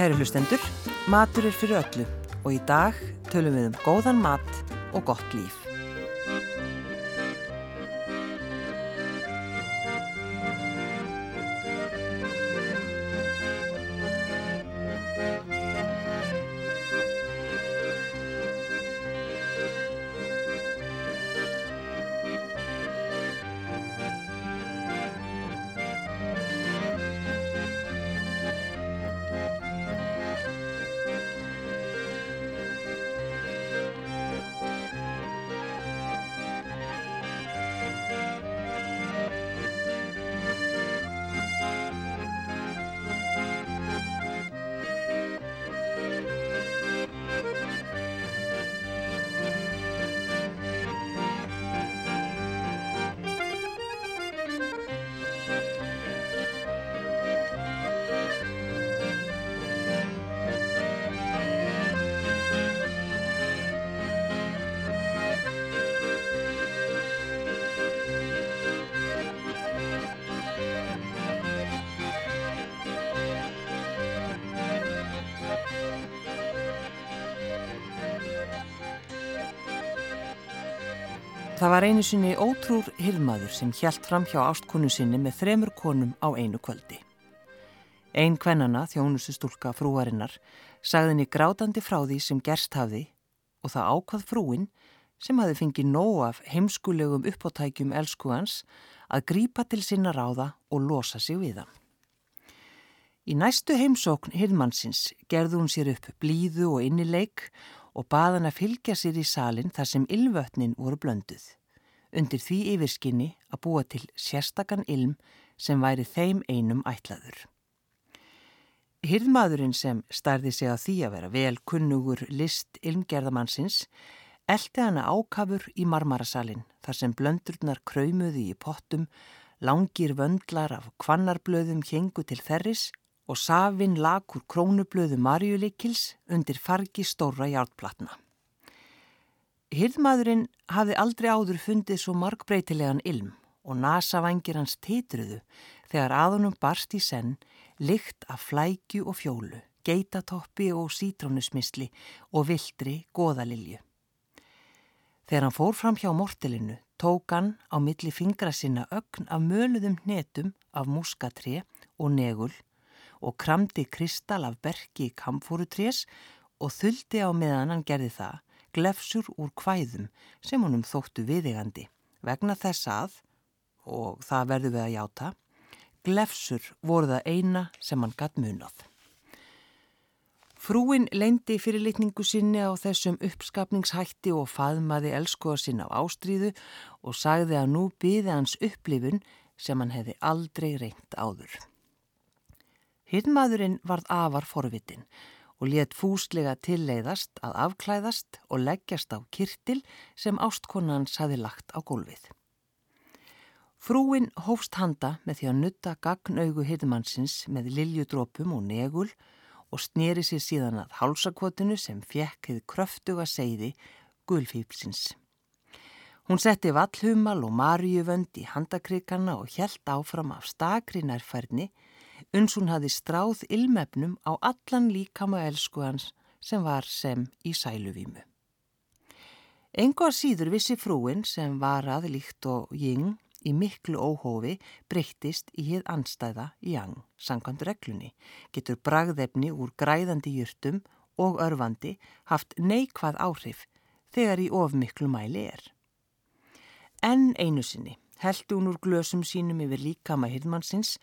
Kæri hlustendur, matur er fyrir öllu og í dag tölum við um góðan mat og gott líf. Það var einu sinni ótrúr hirmaður sem hjælt fram hjá ástkonu sinni með þremur konum á einu kvöldi. Einn kvennana, þjónusustúlka frúarinnar, sagði henni grátandi frá því sem gerst hafði og það ákvað frúin sem hafi fengið nóg af heimskulegum uppáttækjum elskuans að grípa til sinna ráða og losa sig við hann. Í næstu heimsókn hirmannsins gerði hún sér upp blíðu og innileik og bað hann að fylgja sér í salin þar sem ylvötnin voru blönduð. Undir því yfirskinni að búa til sérstakann ilm sem væri þeim einum ætlaður. Hirðmaðurinn sem starði sig að því að vera vel kunnugur list ilmgerðamannsins eldi hana ákafur í marmarasalinn þar sem blöndurnar kröymuði í pottum, langir vöndlar af kvannarblöðum hengu til þerris og safinn lakur krónublöðu Marjulikils undir fargi stóra hjálplatna. Hirðmaðurinn hafði aldrei áður fundið svo markbreytilegan ilm og nasavangir hans titruðu þegar aðunum barst í senn lykt af flækju og fjólu, geitatoppi og sítrónusmisli og vildri goðalilju. Þegar hann fór fram hjá mortelinu tók hann á milli fingra sinna ögn af möluðum hnetum af muskatri og negul og kramdi kristal af bergi kamfórutrés og þuldi á meðan hann gerði það glefsur úr kvæðum sem honum þóttu viðegandi vegna þess að, og það verður við að játa, glefsur voru það eina sem hann gatt munað. Frúin leindi fyrirlitningu sinni á þessum uppskapningshætti og faðmaði elskuða sinna á ástríðu og sagði að nú byði hans upplifun sem hann hefði aldrei reynt áður. Hinnmaðurinn varð afar forvitin og let fúslega tilleiðast að afklæðast og leggjast á kirtil sem ástkonans hafi lagt á gólfið. Frúin hófst handa með því að nutta gagnaugu hinnmannsins með liljudrópum og negul og snýri sér síðan að hálsakvotinu sem fjekk hefði kröftuga segði gulfýpsins. Hún setti vallhumal og marjuvönd í handakrikana og hjælt áfram af stakri nærfærni uns hún hafi stráð ilmefnum á allan líkama elsku hans sem var sem í sæluvímu. Engu að síður vissi frúin sem var að líkt og jing í miklu óhófi breyttist í hið anstæða jang, sangkvæmt reglunni, getur bragðefni úr græðandi jurtum og örfandi haft neikvað áhrif þegar í ofmiklu mæli er. En einu sinni heldi hún úr glösum sínum yfir líkama hirðmannsins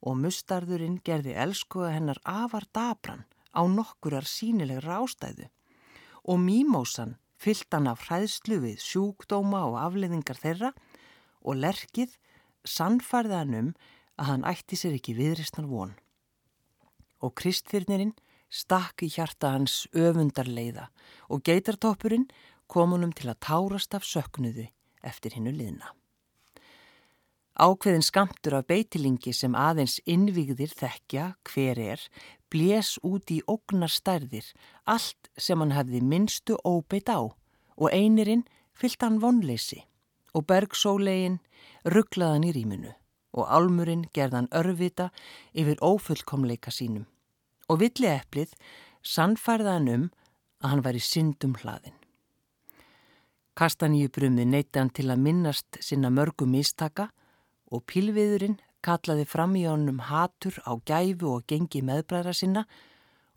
og mustarðurinn gerði elskuða hennar afar dabran á nokkurar sínilegra ástæðu og mýmósan fyllt hann af hræðslu við sjúkdóma og afleðingar þeirra og lerkið sannfærði hann um að hann ætti sér ekki viðristar von. Og kristfyrnirinn stakk í hjarta hans öfundarleiða og geitartoppurinn kom honum til að tárast af söknuði eftir hinnu liðna. Ákveðin skamtur af beitilingi sem aðeins innvígðir þekkja hver er, blés út í ógnar stærðir, allt sem hann hefði minnstu óbeitt á og einirinn fyllt hann vonleysi og bergsólegin rugglaðan í rýmunu og álmurinn gerðan örvita yfir ófullkomleika sínum og villi eplið sannfærða hann um að hann var í syndum hlaðin. Kastaníubrumið neytti hann til að minnast sinna mörgu mistaka og pílviðurinn kallaði fram í honum hatur á gæfu og gengi meðbræðra sinna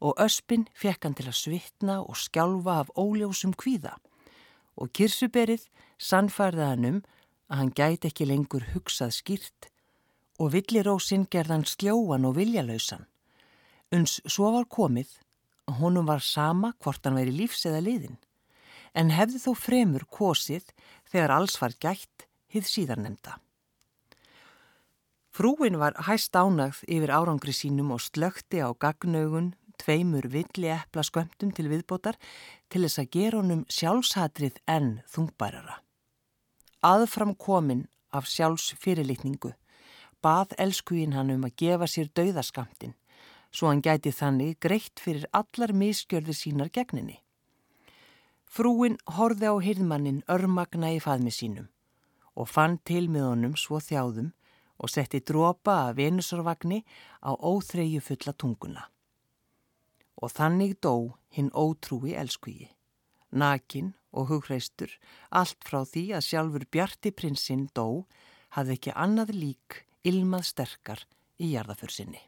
og öspin fekk hann til að svitna og skjálfa af óljósum kvíða og kirsuberið sannfærði hann um að hann gæti ekki lengur hugsað skýrt og villirósinn gerðan sljóan og viljalausan. Uns svo var komið að honum var sama hvort hann veri lífs eða liðin en hefði þó fremur kosið þegar alls var gætt hið síðarnemda. Frúin var hæst ánagð yfir árangri sínum og slökti á gagnaugun tveimur villi eppla skömmtum til viðbótar til þess að gera honum sjálfshatrið enn þungbærara. Aðfram komin af sjálfs fyrirlitningu bað elskuinn hann um að gefa sér dauðaskamtin svo hann gæti þannig greitt fyrir allar miskjörði sínar gegninni. Frúin horði á hirðmannin örmagna í faðmi sínum og fann til með honum svo þjáðum og setti drópa af venusarvagni á óþreyju fulla tunguna. Og þannig dó hinn ótrúi elskvíi. Nakin og hugreistur, allt frá því að sjálfur Bjarti prinsinn dó, hafði ekki annað lík ilmað sterkar í jarðaförsinni.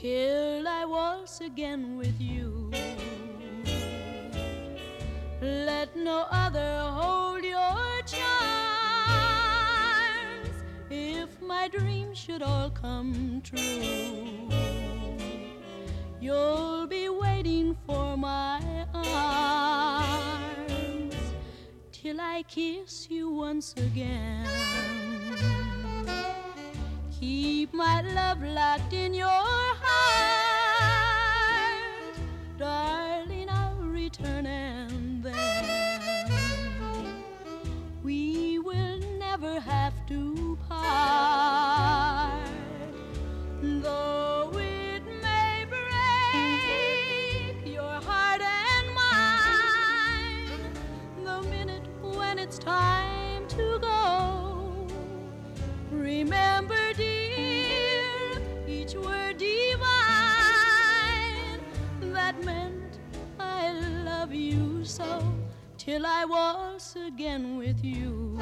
Till I was again with you Let no other hold your charms. If my dreams should all come true You'll be waiting for my arms Till I kiss you once again. Keep my love locked in your heart part. Though it may break your heart and mine, the minute when it's time to go, remember, dear, each word divine that meant I love you so till I was again with you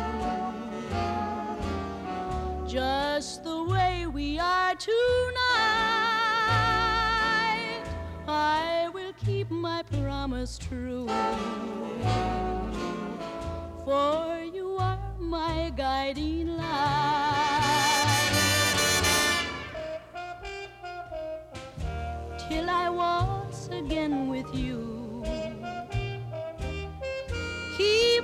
just the way we are tonight. I will keep my promise true. For you are my guiding light. Till I was again with you. Keep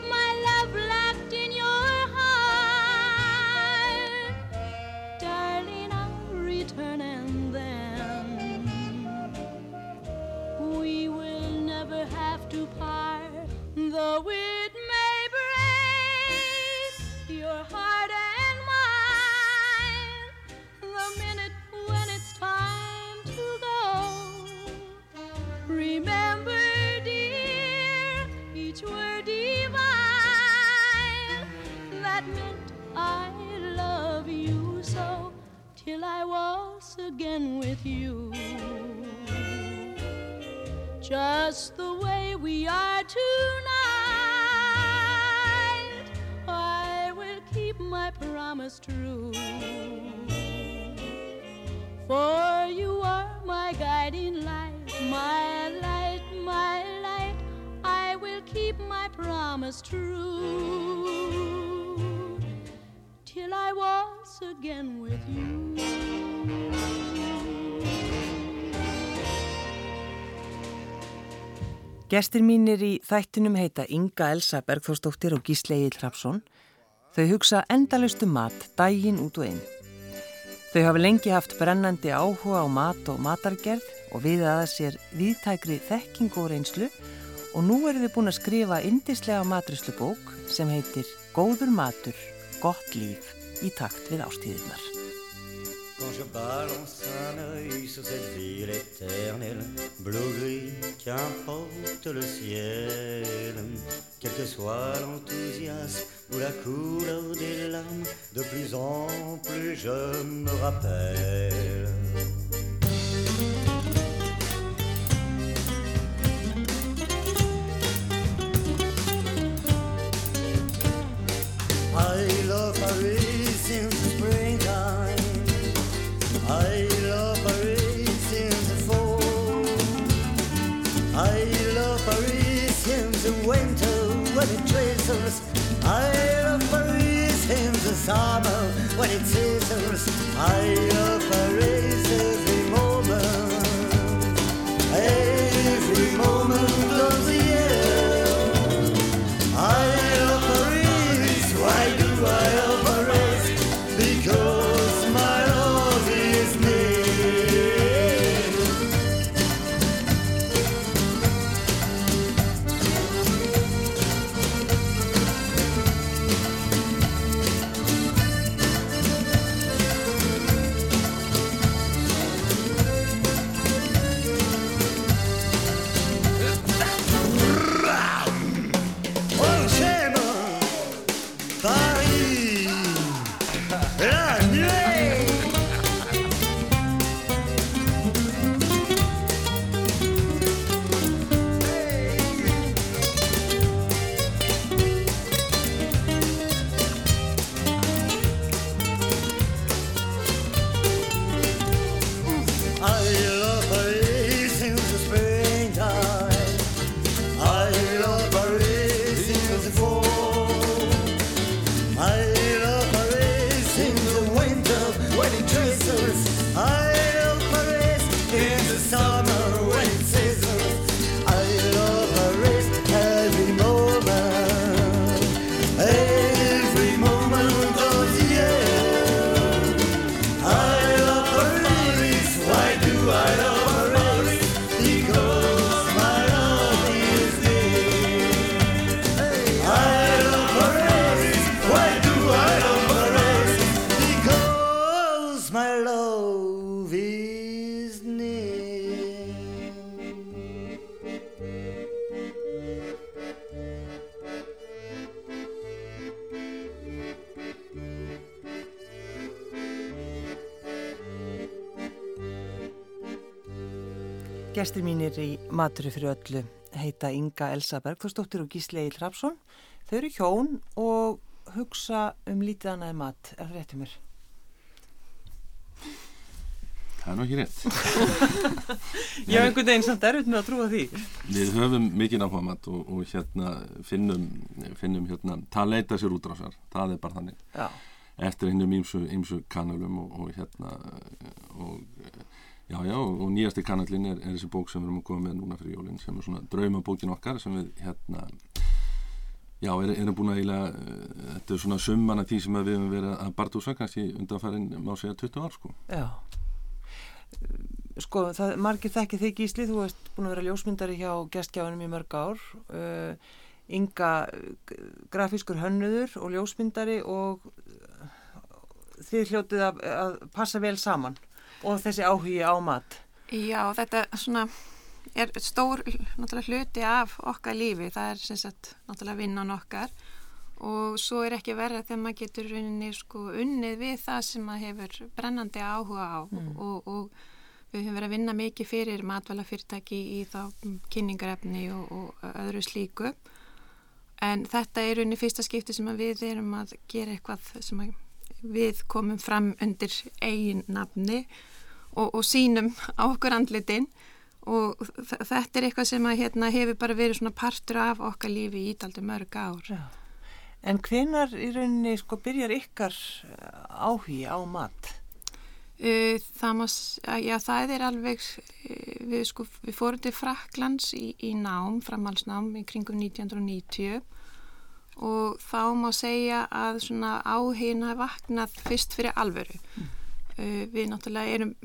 I was again with you. Just the way we are tonight, I will keep my promise true. For you are my guiding light, my light, my light. I will keep my promise true till I was again with you. Gestir mínir í þættinum heita Inga Elsa Bergþórsdóttir og Gísle Egil Hrapsson. Þau hugsa endalustu mat dægin út og inn. Þau hafa lengi haft brennandi áhuga á mat og matargerð og við aða sér viðtækri þekking og reynslu og nú eru þau búin að skrifa indislega matrislu bók sem heitir Góður matur, gott líf í takt við ástíðirnar. Quand je balance un œil sur cette ville éternelle, bleu-gris, qu'importe le ciel, quel que soit l'enthousiasme ou la couleur des larmes, de plus en plus je me rappelle. Gestir mínir í Maturi fyrir öllu heita Inga Elsa Bergþórsdóttir og Gísli Egil Hrapsson. Þau eru hjón og hugsa um lítið annaði mat, er það réttið mér? Það er nú ekki rétt. Já, einhvern veginn samt erfitt með að trúa því. Við höfum mikið áhuga mat og, og hérna finnum, finnum hérna, það leita sér útrásar, það er bara þannig. Já, Eftir hinnum ímsu, ímsu kanalum og, og hérna, og já, já, og nýjasti kanalin er, er þessi bók sem við erum að koma með núna fyrir jólinn, sem er svona draumabókin okkar sem við hérna, já, er- erum búin að eiginlega, eh, þetta er svona summan af því sem við höfum verið að barðúsa kannski undanfærin, má segja 20 ár, sko. já. Sko, það, margir þekki þig Gísli, þú ert búin að vera ljósmyndari hjá gestgjáðunum í mörg ár. Uh, Inga uh, grafískur hönnuður og ljósmyndari og uh, þið hljótið að, að passa vel saman og þessi áhugi á mat. Já, þetta svona er stór náttúrulega hluti af okkar lífi, það er sem sagt náttúrulega vinnan okkar. Og svo er ekki verða þegar maður getur unni, sko, unnið við það sem maður hefur brennandi áhuga á. Og, og við höfum verið að vinna mikið fyrir matvælafyrirtæki í þá kynningarefni og, og öðru slíku. En þetta er unni fyrsta skipti sem við erum að gera eitthvað sem við komum fram undir eigin nafni og, og sínum á okkur andlitin og þetta er eitthvað sem að hérna, hefur bara verið svona partur af okkar lífi í ítaldi mörg ár. Já. En hvenar í rauninni sko byrjar ykkar uh, áhugi á mat? Það, má, já, það er alveg, uh, við, sko, við fórum til Fraklands í, í nám, framhalsnám í kringum 1990 og þá má segja að svona áhugin hafi vaknað fyrst fyrir alvöru. Uh, við náttúrulega erum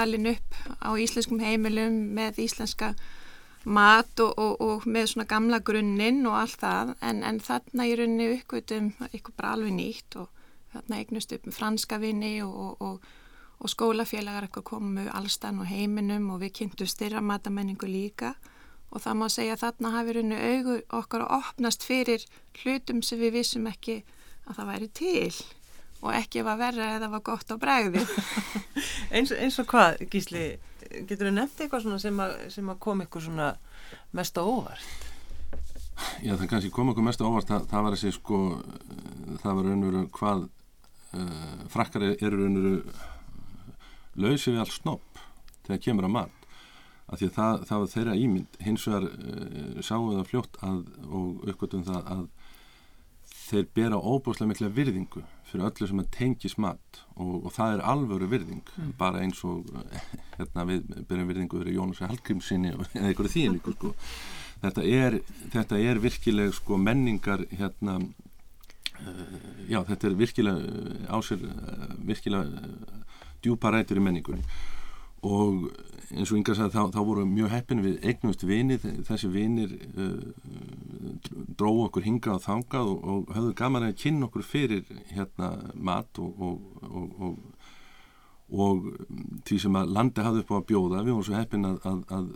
alin upp á íslenskum heimilum með íslenska mat og, og, og með svona gamla grunninn og allt það. En, en þarna í rauninni uppgötum eitthvað bara alveg nýtt og þarna eignust upp með franska vinni og, og, skólafélagar eitthvað komu allstann og heiminum og við kynntum styrra matamenningu líka. Og það má segja að þarna hafi rauninu augu okkar að opnast fyrir hlutum sem við vissum ekki að það væri til og ekki ef að verra eða var gott á bræði. eins, eins og hvað, Gísli, getur þú nefnt eitthvað svona sem að, sem að kom ykkur svona mest á óvart? Já, það kannski kom okkur mest á óvart, það, það var að segja sko, það var raunveru hvað uh, frakkar eru raunveru lausið við allt snopp þegar kemur að mat af því að það, það var þeirra ímynd hins vegar uh, sáum við það fljótt að, og uppgötum það að þeir bera óbúslega mikla virðingu fyrir öllu sem tengis mat og, og það er alvöru virðing mm. bara eins og hérna, við byrjum virðingu fyrir Jónas Hallgrímsinni eða einhverju þín líka sko. þetta, er, þetta er virkileg sko, menningar hérna, uh, já þetta er virkilega ásir uh, virkilega djúpa rætur í menningunni og eins og Inga sagði þá, þá voru mjög heppin við eignumst vinir, þessi vinir uh, dróðu okkur hingað og þangað og, og höfðu gaman að kynna okkur fyrir hérna mat og, og, og því sem að landi hafði upp á að bjóða. Við vorum svo heppin að, að, að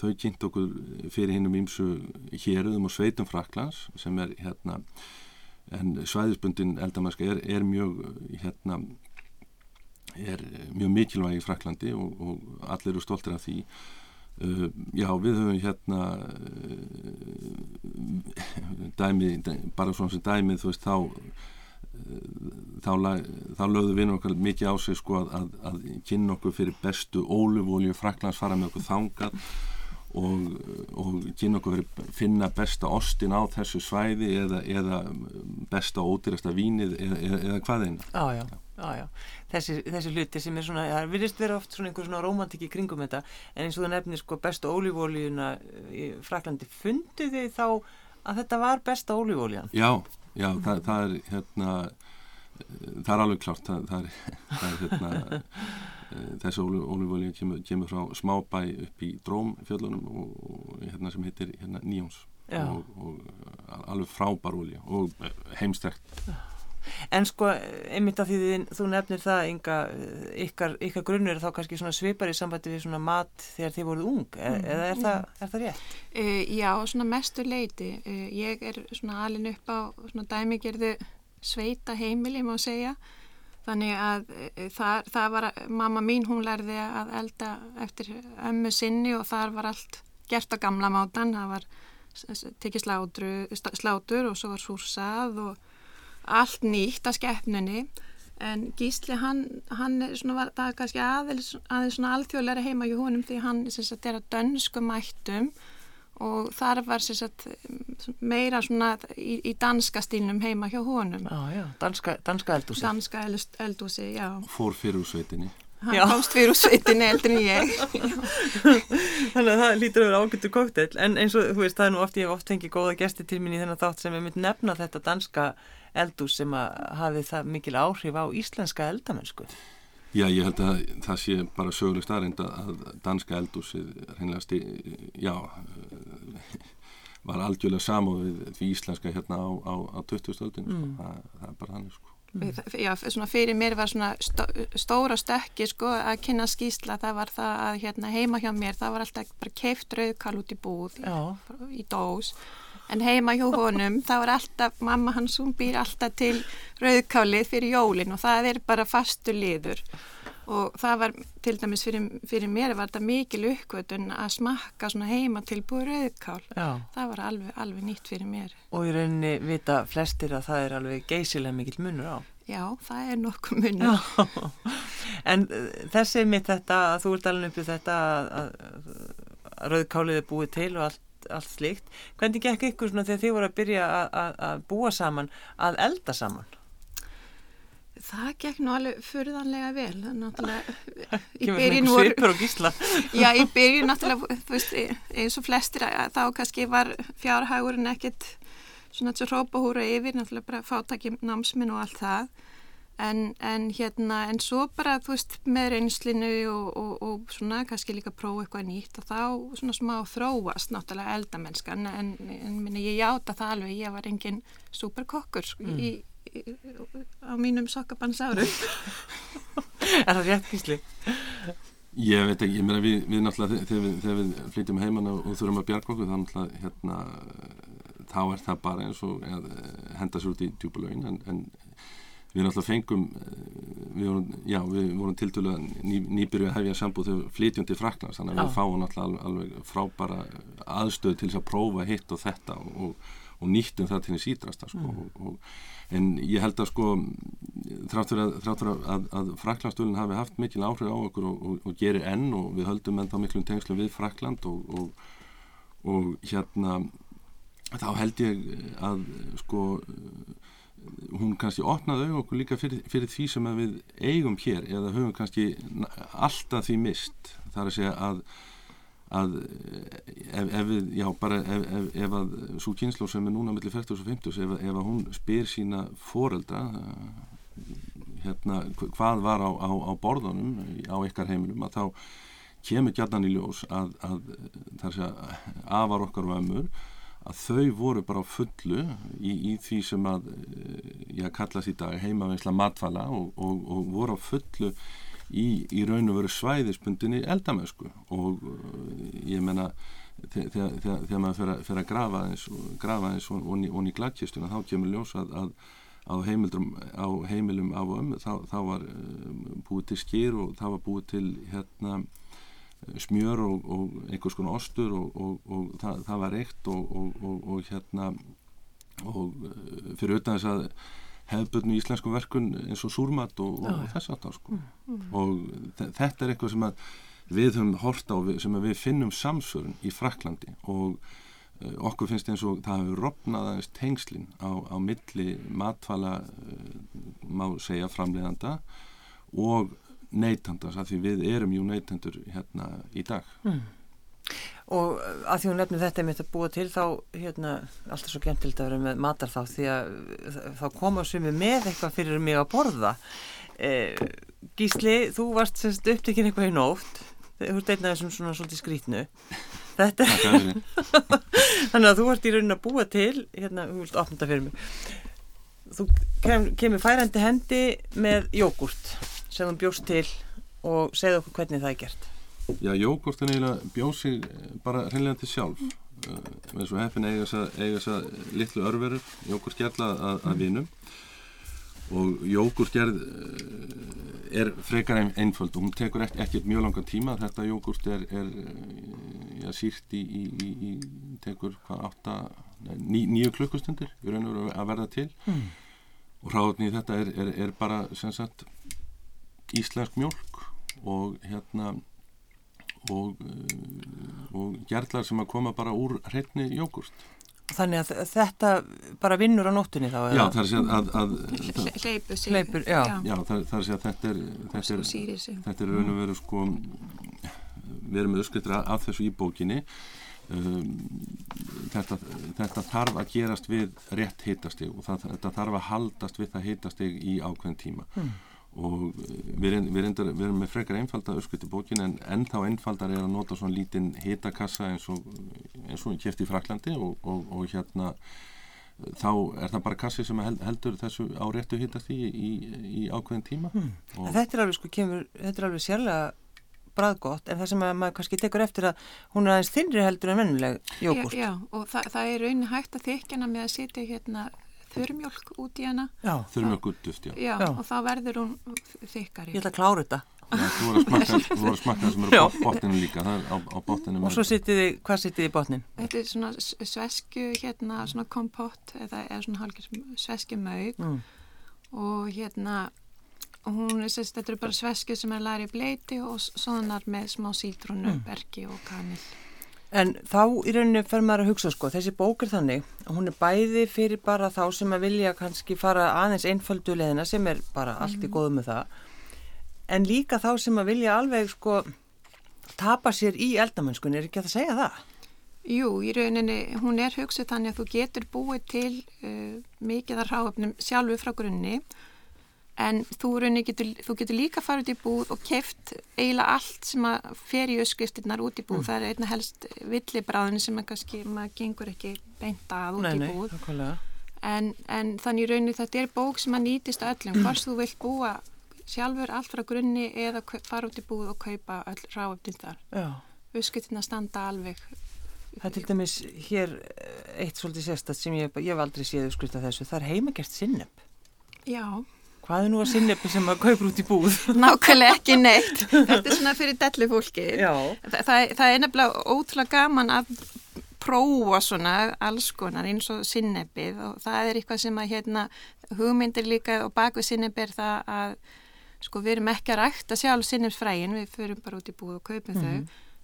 þau kynnt okkur fyrir hinnum ímsu héruðum og sveitum Fraklands sem er hérna en svæðisbundin eldamanska er, er mjög hérna er mjög mikilvæg í Fraklandi og, allir eru stoltir af því já við höfum hérna uh, dæmi, bara svona sem dæmið þú veist þá uh, þá, þá lögðu við okkar mikið á sig sko að, að kynna okkur fyrir bestu ólufólju Fraklands fara með okkur þangað og, og kynna okkur fyrir finna besta ostin á þessu svæði eða, eða besta ódýrasta vínið eða, eða, eða hvað eina Já, já, já, já þessi, þessi hluti sem er svona, það virðist vera oft svona einhver svona romantik í kringum þetta en eins og það nefnir sko besta ólífólíuna í Fraklandi, fundu þið þá að þetta var besta ólífólían? Já, já, það, það er hérna, það er alveg klart það, það er, það er hérna þessi ólífólíu kemur, kemur frá smábæ upp í Drómfjöllunum og, og hérna sem heitir hérna Níjóns og, og alveg frábær ólíu og heimstækt En sko, einmitt af því þið, þú nefnir það, Inga, ykkar, ykkar grunnur er þá kannski svona svipar í sambandi við svona mat þegar þið voruð ung, e mm, eða er, mm. það, er það rétt? Uh, já, svona mestu leiti. Uh, ég er svona alin upp á svona dæmigerðu sveita heimili, má segja. Þannig að uh, það, það var, mamma mín, hún lærði að elda eftir ömmu sinni og þar var allt gert á gamla mátan. Það var tekið slátur og svo var súrsað og allt nýtt að skeppnunni en Gísli hann, hann var, það er kannski aðeins, aðeins alþjóðlega heima í húnum því hann er að dönsku mættum og þar var sagt, meira svona í, í danska stílnum heima hjá húnum Já, já, danska, danska eldúsi Danska eldúsi, já. Fór fyrir úr sveitinni. Hann Já. komst fyrir úr sveitinni eldur en ég. Þannig að það lítur að vera ágættu kóktel en eins og þú veist það er nú oft ég hef oft fengið góða gesti til í þennan þátt sem ég mynd nefna þetta danska eldús sem að hafi það mikil áhrif á íslenska eldamennsku Já, ég held að það sé bara söguleg starrend að danska eldúsið reynilega sti, já var algjörlega samóðið því íslenska hérna á, á, á 20. stöldin sko. mm. það, það er bara hann sko. Mm. Já, svona fyrir mér var svona stó, stóra stökki sko að kynna skýsla það var það að hérna heima hjá mér það var alltaf bara keift rauðkall út í búð í, í dós en heima hjá honum þá er alltaf, mamma hans hún býr alltaf til rauðkálið fyrir jólin og það er bara fastu liður. Og það var til dæmis fyrir, fyrir mér var þetta mikil uppkvötun að smakka svona heima til búið rauðkál. Já. það var alveg, alveg nýtt fyrir mér. Og í rauninni vita flestir að það er alveg geysilega mikil munur á. Já, það er nokkuð munur. En uh, þessi mitt þetta að þú ert alveg uppið þetta að, að, að rauðkálið er búið til og allt allt slíkt. Hvernig gekk ykkur svona þegar þið voru að byrja að búa saman, að elda saman? Það gekk nú alveg fyrðanlega vel, náttúrulega. Kemur svona einhver svipur og gísla. Já, í byrju náttúrulega, þú veist, eins og flestir þá kannski var fjárhægurinn ekkit svona þessu rópahúra yfir, náttúrulega bara fátakið námsminn og allt það en, en hérna en svo bara þú veist með reynslinu og, og, og svona kannski líka prófa eitthvað nýtt og þá svona smá þróast náttúrulega eldamennskan en, en minni, ég játa það alveg, ég var engin superkokkur mm. í, í, á mínum sokkabansáru Er það rétt gísli? Ég veit ekki, ég meina við, við náttúrulega þegar við, þegar við flytjum heimann og, þurfum að bjarga okkur þá náttúrulega hérna þá er það bara eins og að henda sér út í djúbulögin en, en við náttúrulega fengum við vorum, já, við vorum tiltölu ný, nýbyrju að hefja sambúð þegar flytjum til Fraklands þannig að já. við fáum náttúrulega alveg frábara aðstöð til þess að prófa hitt og þetta og, og nýttum það til því sídrasta sko, mm. og, og en ég held að sko þráttur að, að, að Fraklandstölun hafi haft mikil áhrif á okkur og, og, gerir enn og við höldum ennþá miklum tengslu við Frakland og, og hérna þá held ég að sko hún kannski opnaði auðvitað okkur líka fyrir, fyrir því sem við eigum hér eða höfum kannski alltaf því mist þar að segja að að ef, ef við, já bara ef, ef, ef að svo kynslu sem er núna mellir 40 og 50 ef, að hún spyr sína foreldra hérna hvað var á, á, á borðunum á ykkar heimilum að þá kemur gætan í ljós að, að þar að afar okkar og ömur að þau voru bara fullu í, í því sem að ég kallast í dag heimavinsla matfala og, og, og voru fullu í, í raun og veru svæðispundinni eldamösku og uh, ég menna þegar, þegar, þegar maður fer að grafa eins og og onni í gladkistuna þá kemur ljós að, að á, á heimilum af ömmu þá, þá var uh, búið til skýr og þá var búið til hérna smjör og, og einhvers konar ostur og, og, og það, það var eitt og hérna og uh, fyrir auðvitað þess að hefðbötnu íslensku verkun eins og súrmat og, og þess það sko. mm. og þetta er eitthvað sem við höfum horta á sem við finnum samsörun í Fraklandi og uh, okkur finnst eins og það hefur ropnað aðeins tengslinn á, á milli matfala uh, má segja framleiðanda og neytandans af því við erum jú neytandur hérna í dag. Mm. Og að því hún nefnir þetta með þetta búa til þá hérna alltaf svo gentild að vera með matar þá því að þá koma er með eitthvað fyrir mig að borða. Eh, Gísli, þú varst semst upptekinn eitthvað í nótt þú ert einn af þessum svona svolítið skrítnu þetta þannig að þú vart í raunin að búa til hérna, þú vilt opna þetta fyrir mig. Þú kem, kemur færandi hendi með jógurt sem þú bjóst til og segð okkur hvernig það er gert. Já, jógurtin eiginlega bjóð sig bara hreinlega til sjálf. Uh, eins og heppin eiga þess að litlu örverur, jógurtgerla að, að vinum. Og jógurtgerð uh, er frekar einföld. Og hún tekur ekkert ekki mjög langan tíma. Þetta jógurt er, er ja, sírt í, í, í, í tekur hvað átta ní, nýju klukkustundir að verða til. Mm. og ráðni í þetta er, er, er bara sem sagt íslensk mjölk og hérna og, eh, og gerðlar sem að koma bara úr hreitni jógurt. Þannig að þetta bara vinnur á nóttunni þá? Já, það er sér að... að Hleypur sig. Hleypur, já. Já, það, það er sér að þetta er, þetta er, þetta er raun og veru sko, við erum með öskutra af þessu í bókinni, um, þetta, þetta þarf að gerast við rétt hitastig og það, þetta þarf að haldast við það hitastig í ákveðin tíma. Hmm og við, við, reyndar, við erum með frekar einfalda öskuti bókin en ennþá einfaldar er að nota svona lítinn hitakassa eins og, eins og kæft í Fraklandi og, og, og hérna þá er það bara kassi sem heldur þessu á réttu hitast í, í, í ákveðin tíma hmm. Þetta er alveg sko kemur, þetta er alveg sérlega bræðgótt en það sem að maður kannski tekur eftir að hún er aðeins þinnri heldur en vennuleg jógurt Já, já og það, það er raunin hægt að þykjana með að setja hérna þurrmjölk út í hana þurrmjölk út duft, já. já og þá verður hún þykkari ég ætla að klára þetta já, þú voru að smakka það sem eru á botninu líka á, á botninu og svo sittiði, hvað sittiði í botnin? þetta er svona svesku hérna, svona kompott eða, eða svona halgir svesku mög mm. og hérna og hún, sérst, þetta eru bara svesku sem er lærið bleiti og svonar með smá sítrunu, mm. bergi og kanil En þá í rauninu fer maður að hugsa sko, þessi bók er þannig, hún er bæði fyrir bara þá sem að vilja kannski fara aðeins einföldu leðina sem er bara allt í mhm. góðu með það, en líka þá sem að vilja alveg sko tapa sér í eldamennskunni, er ekki að það segja það? Jú, í rauninni, hún er hugsið þannig að þú getur búið til uh, mikið að ráöfnum sjálfu frá grunni en þú, getur, þú getur líka farið út í búð og keft eiginlega allt sem að fer í öskriftinnar út í búð mm. það er einna helst villibráðin sem að kannski maður gengur ekki beint að út nei, í búð nei, en, en þannig í rauninu þetta er bók sem að nýtist öllum hvers þú vilt búa sjálfur allt frá grunni eða fara út í búð og kaupa öll ráöfnin þar. Uppskriftina standa alveg. Það er til dæmis hér eh, eitt svolítið sérstætt sem ég, ég hef aldrei séð uppskrift af þessu. Það er heimagert sinneb. Já, Hvað er nú að sinnebi sem maður kaupur út í búð? nákvæmlega ekki neitt. Þetta er svona fyrir dellu fólki. Þa, það, það er nefnilega ótrúlega gaman að prófa svona alls konar eins og sinnebið og það er eitthvað sem að hérna hugmyndir líka og baku sinnebið er það að sko við erum ekki að rækta sjálf sinnebsfrægin, við förum bara út í búð og kaupum þau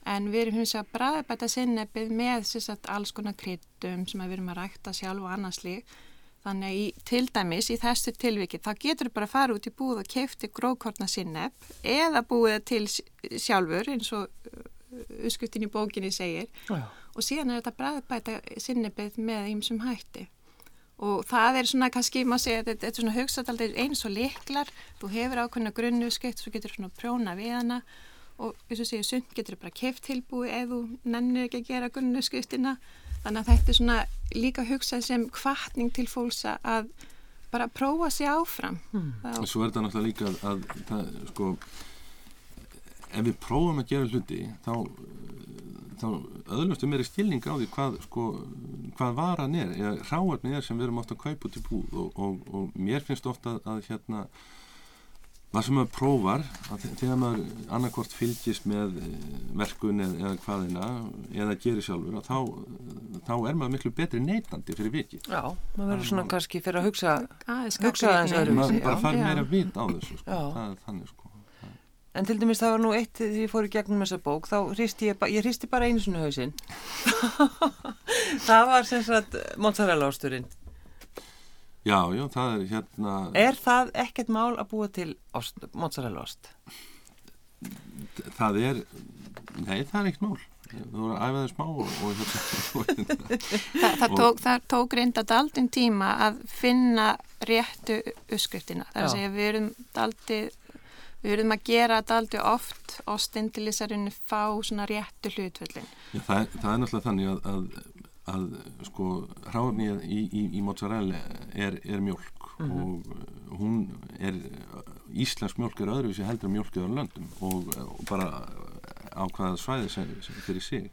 en við erum hins að bræðbæta sinnebið með sérsagt alls konar kryttum sem að við erum að rækta sjálf og annars lík Þannig í, til dæmis í þessu tilviki þá getur bara að fara út í búð og kefti gróðkortna sinneb eða búið til sj- sjálfur eins og uskuttin í bókinni segir. Já. og síðan er þetta bræðbæta sinnebið með ýmsum hætti. Og það er svona kannski, maður segja, þetta þetta er svona hugsaðaldið eins og liklar, þú hefur ákveðna grunnu skeitt, svo getur svona prjóna við hana. Og eins og segja, sund getur bara keft tilbúið ef þú nennir ekki að gera grunnu skrittina þannig að þetta er svona líka hugsað sem kvartning til fólks að bara prófa sig áfram Hmm. Það- Svo er þetta náttúrulega líka að, að það, sko, ef við prófum að gera hluti þá, þá öðlustu meiri stilning á því hvað, sko, hvað varan er, eða ráarni er sem við erum ofta að kaupa út í búð og, og, og mér finnst ofta að, að hérna það sem maður prófar að þe- þegar maður annarkvort fylgist með eh, verkun eða, eða hvaðina eða gerir sjálfur að þá, þá er maður miklu betri neytandi fyrir vikið Já, maður verður svona kannski fyrir að hugsa, Hugsa gagnrýni. öðruvísi, maður bara já. fær Já. meira vit á þessu sko. Það er þannig sko en til dæmis það var nú eitt þegar ég fór í gegnum þessa bók, þá hristi ég, ba- ég hristi bara einu svona hausinn. það var sem sagt mozzarella ásturinn. Já, já, það er hérna Er það ekkert mál að búa til ost, mozzarella ost? það er nei, það er ekkert mál þú voru að æfa þau smá og, og, hérna, Þa, það, Og- tók, það tók reynda daldinn tíma að finna réttu uppskriftina. Það er Já. að segja við erum daldið Við erum að gera daldi oft ostinn til þess að rauninni fá svona réttu hlutvöldin. já, það, er- það er náttúrulega þannig að, að, að sko hráfni í, í, í mozzarella er, er mjölk og uh, hún er íslensk mjölk er öðruvísi heldur en mjölk í öðrum löndum og, og bara á hvaða svæði sem, sem fyrir sig.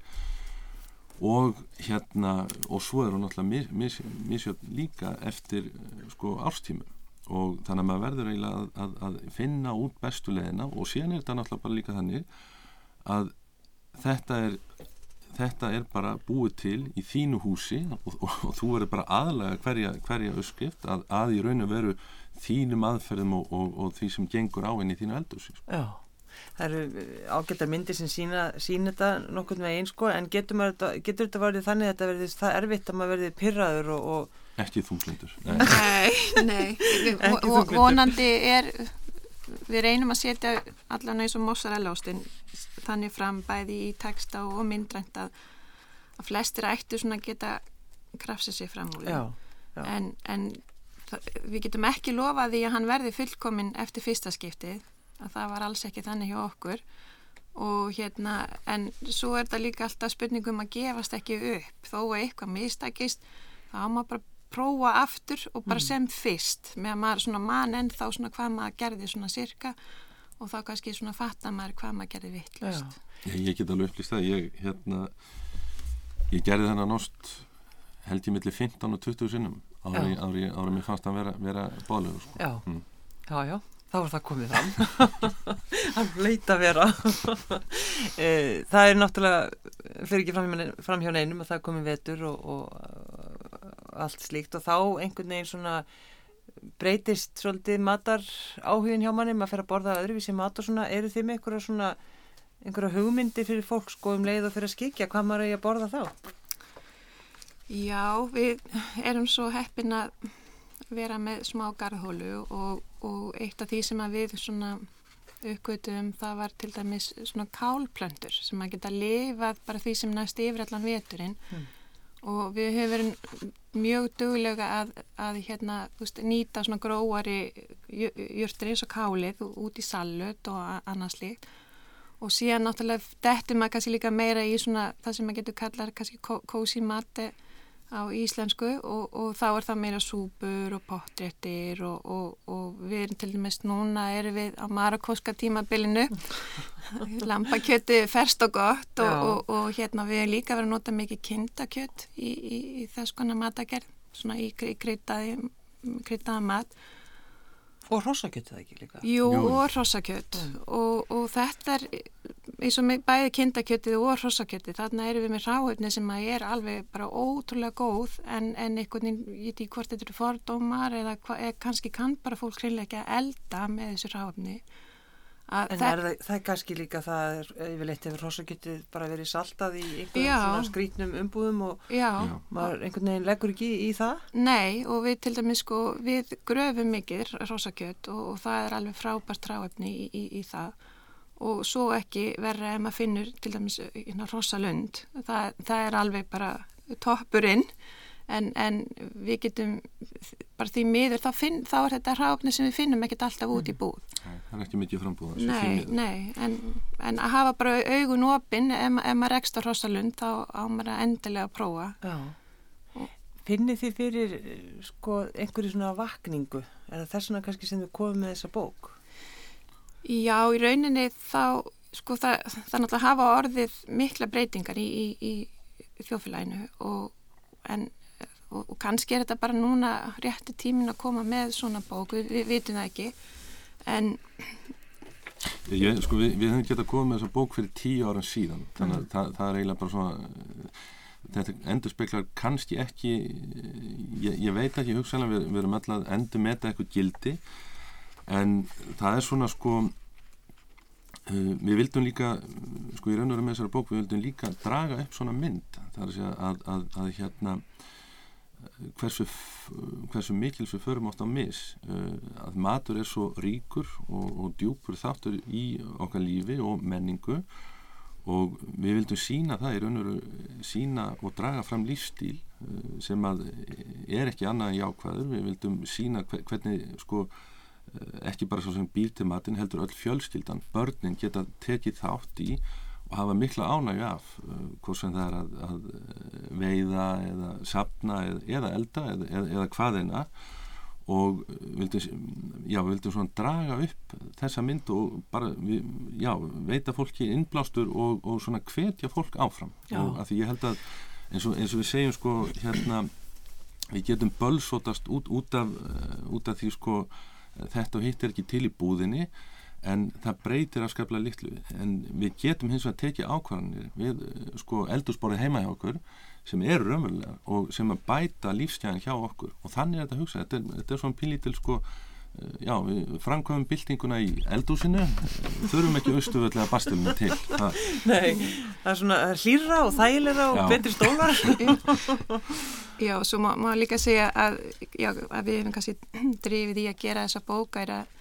Og hérna og svo er hún náttúrulega mis, mis, misjöfn líka eftir eh, sko árstímum. Og þannig að maður verður eiginlega að, að, að finna út bestu leðina og síðan er þetta náttúrulega bara líka þannig að þetta er þetta er bara búið til í þínu húsi og, og, og þú verður bara aðlega hverja, hverja öskrift að, að í raun og veru þínum aðferðum og, og, og því sem gengur á henni í þínu eldursi sko. Já, það eru ágættar myndir sem sína, sína þetta nokkurn veginn sko, en getur, maður, getur þetta verið þannig að þetta verið það erfitt að maður verið pyrraður og, og ekki þunglindur Nei. Nei, nei. Ekki þunglindur. Vonandi er, við reynum að setja allan eins og mozzarella ástin þannig fram bæði í texta og myndrænt að, að flestir ættu svona geta krafsið sér fram úr já, já. en, en það, við getum ekki lofað því að hann verði fullkominn eftir fyrsta skiptið að það var alls ekki þannig hjá okkur. Og hérna en svo er það líka alltaf spurningum að gefast ekki upp. Þó að eitthvað mistakist þá á maður bara prófa aftur og bara sem fyrst með að maður svona mann en þá svona hvað maður gerði svona sirka og þá kannski svona fatta maður hvað maður gerði vittlust ég, ég get alveg upplýst það ég, hérna, ég gerði þennan ost held ég milli 15 og 20 sinnum ári, Já. ári, ári mér fannst að vera, vera bálegur sko. já, Mm. já, já, þá er það komið fram. Hann að vera. Eh, það er náttúrulega, fyrir ekki fram, hjá- fram hjá neinum að það er komið vetur og, og allt slíkt og þá einhvern veginn svona breytist svolítið matar áhugin hjá manni, maður fer að borða öðruvísi mat og svona, eru þið með einhverja svona einhverja hugmyndi fyrir fólk sko um leið og fyrir að skikja hvað maður eigi að borða þá? Já, við erum svo heppin að vera með smá garðhólu og, og eitt af því sem að við svona uppgötum það var til dæmis svona kálplöndur sem að geta lifað bara því sem næst yfir allan veturinn Mm. og við höfum verið mjög duglega að, að hérna, veist, nýta svona gróari jörtir eins og kálið út í salut og annað slíkt. Og síðan náttúrulega dettum maður kannski líka meira í svona það sem maður getur kallar kannski kósi mati á íslensku og, og þá er það meira súpur og pottréttir og, og, og við erum til dæmis núna erum við á marakóska tímabilinu. Lampakjöti ferst og gott og hérna við erum líka verið að nota mikið kindakjött í, í, í þess konar matagerð svona í, í kryttaði mat Og hrossakjötið ekki líka. Jú, Jú. og hrossakjött og, og þetta er eins og með bæði kindakjöttið og hrossakjöttið þarna erum við með ráefni sem að er alveg bara ótrúlega góð en, en einhvern veginn, ég veit ekki hvort þetta eru fordómar eða, hva, eða kannski kann bara fólk hreinlega ekki að elda með þessu ráefni að En er það, það er kannski líka það er yfirleitt hefur hrossakjötið bara verið saltað í einhverjum Já. svona skrítnum umbúðum og Já, maður einhvern veginn leggur ekki í það. nei og við til dæmis sko, við gröfum mikið hrossakjött og, og það er alveg frábært ráefni í, í, í það. Og svo ekki verra ef maður finnur til dæmis hérna, hrossalund. Það, það er alveg bara toppurinn en, en við getum bara því miður þá, finn, þá er þetta ráefni sem við finnum ekkert alltaf út í búð Nei, það er ekki mikið frambúða Nei, nei, en, en að hafa bara augun opinn ef, ef maður rekst á hrossalund þá á maður að endilega að prófa Já. Finnið þið fyrir sko einhverju svona vakningu? Er það þess vegna kannski sem þið komið með þessa bók? Já, í rauninni þá, sko, það, það náttúrulega hafa orðið mikla breytingar í, í, í þjófélaginu og, en, og, og kannski er þetta bara núna rétti tímin að koma með svona bók, við, við vitum það ekki, en Ég, sko, við, við hefum getað komið með þessa bók fyrir tíu ára síðan. Þannig að það, það er eiginlega bara svona þetta endur speklar kannski ekki ég, ég veit ekki hugsanlega við, við erum alltaf endur meta eitthvað gildi. En það er svona sko uh, við vildum líka sko í raun og veru með þessari bók við vildum líka draga upp svona mynd. Það er að að, að, að hérna hversu, hversu mikils við förum oft á mis uh, að matur er svo ríkur og, og djúpur þáttur í okkar lífi og menningu. Og við vildum sína það í raun og veru sína og draga fram lífstíl uh, sem að er ekki annað en jákvæður. Við vildum sína hve- hvernig sko uh, ekki bara svo sem býr til matin heldur öll fjölskyldan, börnin geta tekið þátt í og hafa mikla ánægju af uh, hvort sem það er að, að uh, veiða eða sapna eða, eða elda eða, eða, hvaðina og vildum, já, við vildum svona draga upp þessa mynd og bara við, já, veita fólki innblástur og, og svona hvetja fólk áfram. Já. og að því ég held að eins og, eins og við segjum sko hérna við getum bölsótast út, út, af, uh, út af því sko þetta og hitt er ekki til í búðinni en það breytir afskaplega litlu. En við getum hins vegar tekið ákvarðanir við eh, sko eldursporið heima hjá okkur sem eru raunverulega og sem að bæta lífsgæðin hjá okkur. Og þannig er þetta að hugsa, þetta er, þetta er svona pínlítil sko eh, já, við framkvæmum byltinguna í eldúsinu þurfum ekki austuvöllega bastilinu til. Það, Nei, það er svona það er hlýra og þægilega og Já. betri stólar. já, svo má, má líka segja að, já, að við hefum kannski drifið í að gera þessa bóka er að,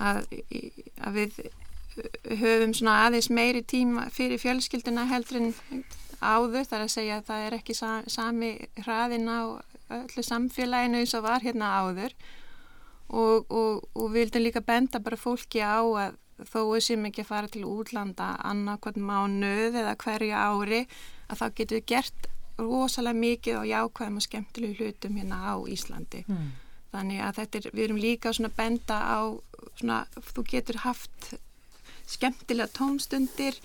að, að við höfum svona aðeins meiri tíma fyrir fjölskyldina heldur en áður, þar að segja að það er ekki sa, sami hraðin á öllu samfélaginu eins og var hérna áður og, og, og við vildum líka benda bara fólki á að þó séum ekki að fara til útlanda annarkvæmt mánuð eða hverju ári að þá getum við gert rosalega mikið og jákvæðum og skemmtilegu hlutum hérna á Íslandi. Mm. Þannig að þetta er, við erum líka svona að benda á svona, þú getur haft skemmtilega tómstundir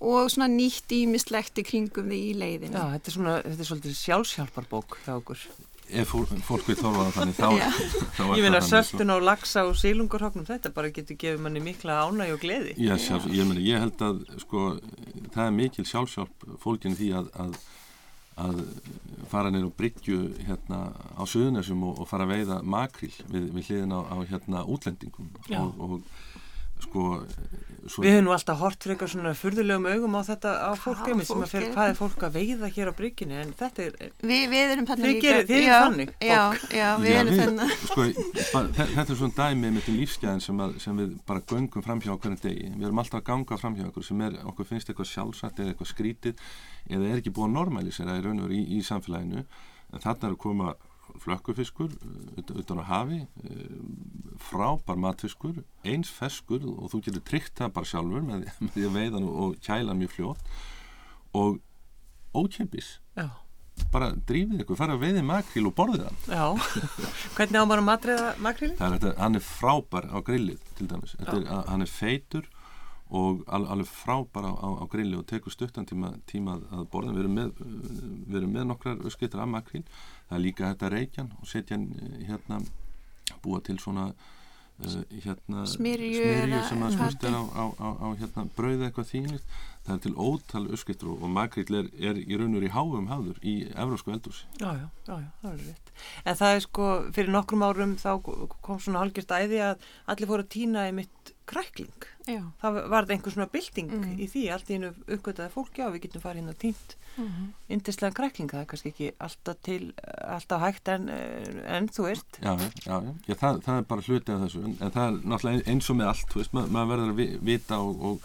og svona nýtt ímislegt í kringum því í leiðinu. Já, þetta er svona, þetta er svolítið sjálfshjálparbók hjá okkur. ef fólk, fólk vil þorfa það þannig þá, þá er Ég meina það þannig, sko. söltun á lagsa og sílungurhóknum, þetta bara getur gefið manni mikla ánæg og gleði. Já, sjálf, ég, meni, ég held að sko, það er mikil sjálfsjálf fólkin því að, að, að fara neyru og bryggju hérna, á söðunessum og, og fara að veiða makril við, við hliðin á, á hérna, útlendingum. Og, og sko svo, Við höfum nú alltaf hort fyrir eitthvað svona furðulegum augum á þetta á fólk Hvað einmitt sem fólk að fyrir er hvað er fólk að veiða hér á bryggjunni en þetta er, Vi, við erum þannig Þið gerið- þið eruð já, þannig. Já, já, við Já, erum við- þannig. sko, þetta er svona dæmi með til lífsgæðin sem, að, sem við bara göngum framhjá á hverjum degi. Við erum alltaf að ganga framhjá okkur sem er, okkur finnst eitthvað sjálfsagt eða eitthvað skrítið eða er ekki búið að normalisera í raun og veru í, í samfélaginu. En þarna er að koma flökkufiskur ut- utan á hafi, uh, frábær matfiskur, eins feskur og þú getur tryggt það bara sjálfur með, með því að veiða hann og kæla hann mjög fljótt og ókjöpis já, bara drífið ykkur, fara að veiði makríl og borðið hann. Já, hvernig á maður að matriða makríli? það er þetta, hann er frábær á grillið til dæmis, er, hann er feitur og al, alveg frábær á, á, á grilli og tekur stuttan tíma, tíma að borða, við erum með, með nokkrar öskreitur af makríl, það er líka þetta reykjan og setja eh, hérna búa til svona uh, hérna eða sem að patti. er á, á, á, á hérna brauð eitthvað þínist það er til ótal öskreitur og, og makríl er, er í raun og veru í háum hafður í evrósku eldúsi Já, já, já, já, það er rétt. En það er sko, fyrir nokkrum árum þá kom svona hálgjört æði að allir fóru að týna í mitt krækling. Já. Það var það einhver svona bylting Mhm. í því, allt í einu uppgötaði fólki á, við getum farið inn og týnt Mhm. yndislega krækling, það er kannski ekki alltaf til, alltaf hægt en, en þú veist. Já, já, já, já. já það, það er bara hluti af þessu en, en það er náttúrulega eins og með allt þú veist, ma maður verður að vi- vita og, og